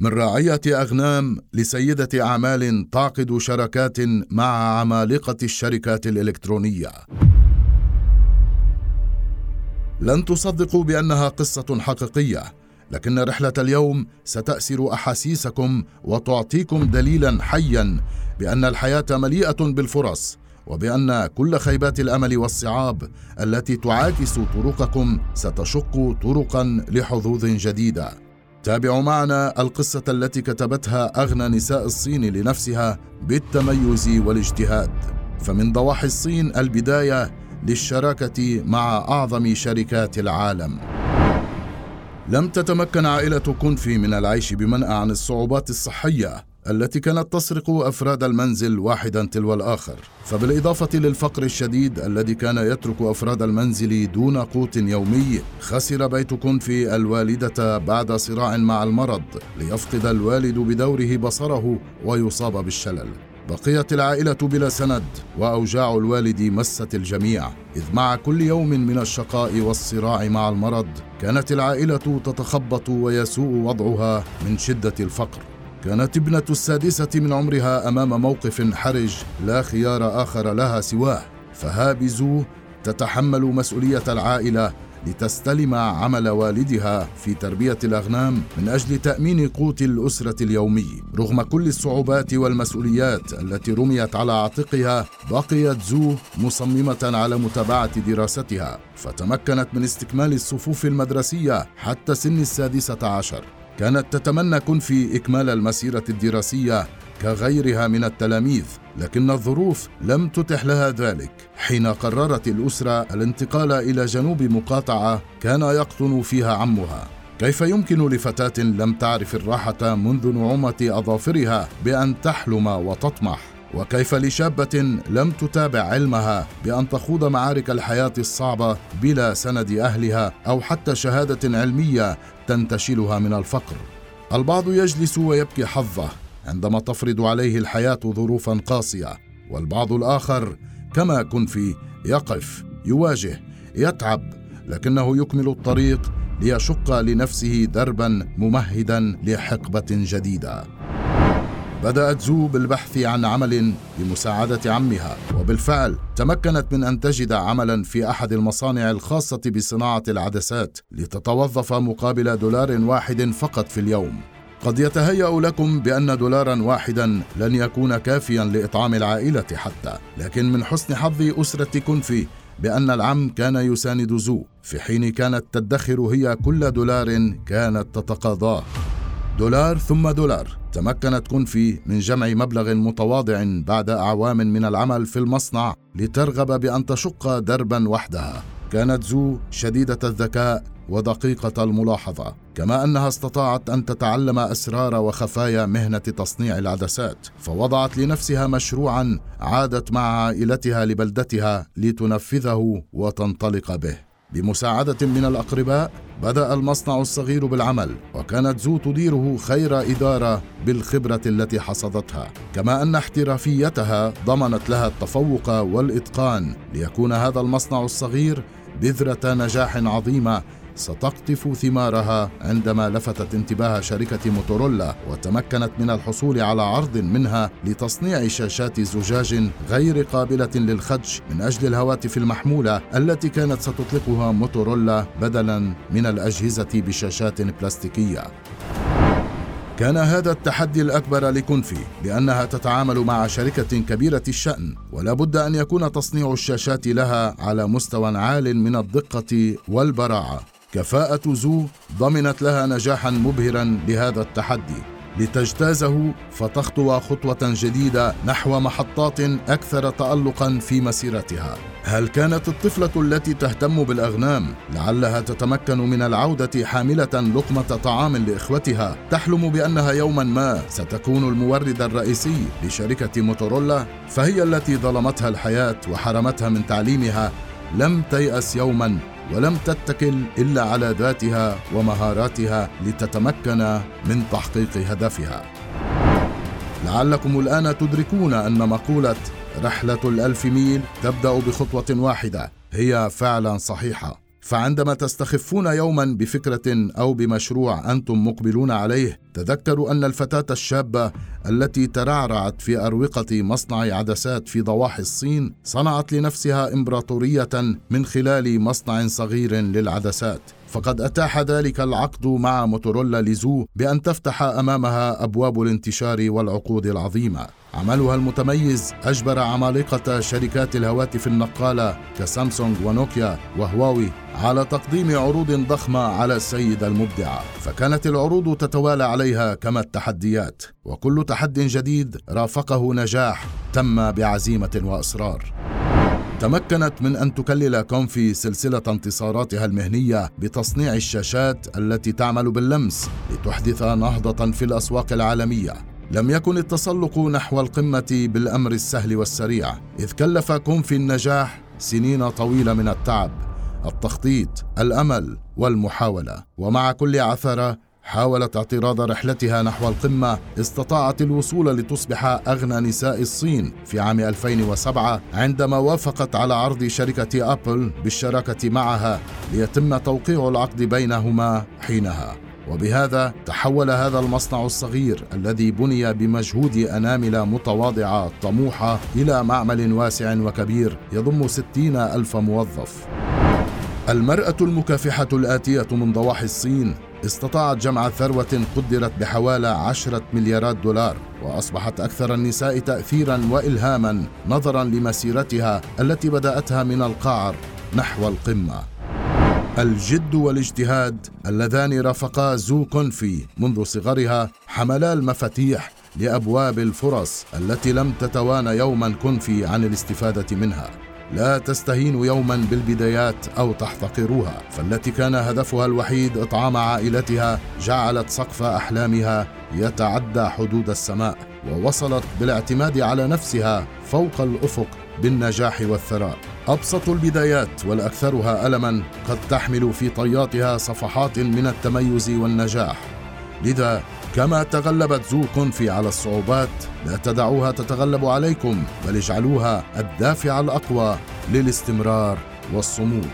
من راعية أغنام لسيدة أعمال تعقد شراكات مع عمالقة الشركات الإلكترونية. لن تصدقوا بأنها قصة حقيقية، لكن رحلة اليوم ستأسر أحاسيسكم وتعطيكم دليلا حيا بأن الحياة مليئة بالفرص وبأن كل خيبات الأمل والصعاب التي تعاكس طرقكم ستشق طرقا لحظوظ جديدة تابعوا معنا القصة التي كتبتها أغنى نساء الصين لنفسها بالتميز والاجتهاد. فمن ضواحي الصين البداية للشراكة مع أعظم شركات العالم. لم تتمكن عائلة كونفي من العيش بمنأى عن الصعوبات الصحية. التي كانت تسرق أفراد المنزل واحدا تلو الآخر. فبالإضافة للفقر الشديد الذي كان يترك أفراد المنزل دون قوت يومي خسر بيت كونفي الوالدة بعد صراع مع المرض ليفقد الوالد بدوره بصره ويصاب بالشلل. بقيت العائلة بلا سند وأوجاع الوالد مست الجميع. إذ مع كل يوم من الشقاء والصراع مع المرض كانت العائلة تتخبط ويسوء وضعها من شدة الفقر. كانت ابنة السادسة من عمرها أمام موقف حرج لا خيار آخر لها سواه. فهابزو تتحمل مسؤولية العائلة لتستلم عمل والدها في تربية الأغنام من أجل تأمين قوت الأسرة اليومي. رغم كل الصعوبات والمسؤوليات التي رميت على عاتقها بقيت زو مصممة على متابعة دراستها فتمكنت من استكمال الصفوف المدرسية حتى سن السادسة عشر. كانت تتمنى كنفي إكمال المسيرة الدراسية كغيرها من التلاميذ لكن الظروف لم تتح لها ذلك. حين قررت الأسرة الانتقال إلى جنوب مقاطعة كان يقطن فيها عمها. كيف يمكن لفتاة لم تعرف الراحة منذ نعومة أظافرها بأن تحلم وتطمح؟ وكيف لشابة لم تتابع علمها بأن تخوض معارك الحياة الصعبة بلا سند أهلها أو حتى شهادة علمية تنتشلها من الفقر. البعض يجلس ويبكي حظه عندما تفرض عليه الحياة ظروفا قاسية والبعض الآخر كما كنفي يقف يواجه يتعب لكنه يكمل الطريق ليشق لنفسه دربا ممهدا لحقبة جديدة. بدأت زو بالبحث عن عمل لمساعدة عمها وبالفعل تمكنت من أن تجد عملا في أحد المصانع الخاصة بصناعة العدسات لتتوظف مقابل دولار واحد فقط في اليوم. قد يتهيأ لكم بأن دولارا واحدا لن يكون كافيا لإطعام العائلة حتى لكن من حسن حظ أسرة كنفي بأن العم كان يساند زو في حين كانت تدخر هي كل دولار كانت تتقاضاه. دولار ثم دولار. تمكنت كونفي من جمع مبلغ متواضع بعد أعوام من العمل في المصنع لترغب بأن تشق دربا وحدها. كانت زو شديدة الذكاء ودقيقة الملاحظة كما أنها استطاعت أن تتعلم أسرار وخفايا مهنة تصنيع العدسات فوضعت لنفسها مشروعا عادت مع عائلتها لبلدتها لتنفذه وتنطلق به. بمساعدة من الأقرباء بدأ المصنع الصغير بالعمل وكانت زو تديره خير إدارة بالخبرة التي حصدتها. كما أن احترافيتها ضمنت لها التفوق والإتقان ليكون هذا المصنع الصغير بذرة نجاح عظيمة ستقطف ثمارها عندما لفتت انتباه شركة موتورولا وتمكنت من الحصول على عرض منها لتصنيع شاشات زجاج غير قابلة للخدش من أجل الهواتف المحمولة التي كانت ستطلقها موتورولا بدلا من الأجهزة بشاشات بلاستيكية. كان هذا التحدي الأكبر لكونفي لأنها تتعامل مع شركة كبيرة الشأن ولا بد أن يكون تصنيع الشاشات لها على مستوى عال من الدقة والبراعة. كفاءة زو ضمنت لها نجاحا مبهرا لهذا التحدي لتجتازه فتخطو خطوة جديدة نحو محطات أكثر تألقا في مسيرتها. هل كانت الطفلة التي تهتم بالأغنام لعلها تتمكن من العودة حاملة لقمة طعام لإخوتها تحلم بأنها يوما ما ستكون المورد الرئيسي لشركة موتورولا فهي التي ظلمتها الحياة وحرمتها من تعليمها لم تيأس يوما ولم تتكل إلا على ذاتها ومهاراتها لتتمكن من تحقيق هدفها. لعلكم الآن تدركون أن مقولة رحلة الألف ميل تبدأ بخطوة واحدة هي فعلا صحيحة. فعندما تستخفون يوما بفكرة أو بمشروع أنتم مقبلون عليه تذكروا أن الفتاة الشابة التي ترعرعت في أروقة مصنع عدسات في ضواحي الصين صنعت لنفسها إمبراطورية من خلال مصنع صغير للعدسات. فقد أتاح ذلك العقد مع موتورولا لزو بأن تفتح أمامها أبواب الانتشار والعقود العظيمة. عملها المتميز أجبر عمالقة شركات الهواتف النقالة كسامسونج ونوكيا وهواوي على تقديم عروض ضخمة على السيده المبدعه فكانت العروض تتوالى عليها كما التحديات وكل تحد جديد رافقه نجاح تم بعزيمة وإصرار. تمكنت من أن تكلل كونفي سلسلة انتصاراتها المهنية بتصنيع الشاشات التي تعمل باللمس لتحدث نهضة في الأسواق العالمية. لم يكن التسلق نحو القمة بالأمر السهل والسريع إذ كلف كونفي النجاح سنين طويلة من التعب التخطيط الأمل والمحاولة. ومع كل عثرة حاولت اعتراض رحلتها نحو القمة استطاعت الوصول لتصبح أغنى نساء الصين في عام 2007 عندما وافقت على عرض شركة أبل بالشراكة معها ليتم توقيع العقد بينهما حينها. وبهذا تحول هذا المصنع الصغير الذي بني بمجهود أنامل متواضعة طموحة إلى معمل واسع وكبير يضم ستين ألف موظف. المرأة المكافحة الآتية من ضواحي الصين استطاعت جمع ثروة قدرت بحوالي عشرة مليارات دولار وأصبحت أكثر النساء تأثيرا وإلهاما نظرا لمسيرتها التي بدأتها من القعر نحو القمة. الجد والاجتهاد اللذان رافقا زو كونفي منذ صغرها حملا المفاتيح لأبواب الفرص التي لم تتوان يوما كونفي عن الاستفادة منها. لا تستهين يوما بالبدايات أو تحتقروها فالتي كان هدفها الوحيد إطعام عائلتها جعلت سقف أحلامها يتعدى حدود السماء ووصلت بالاعتماد على نفسها فوق الأفق بالنجاح والثراء. أبسط البدايات والأكثرها ألما قد تحمل في طياتها صفحات من التميز والنجاح. لذا كما تغلبت زو كونفي على الصعوبات لا تدعوها تتغلب عليكم بل اجعلوها الدافع الأقوى للاستمرار والصمود.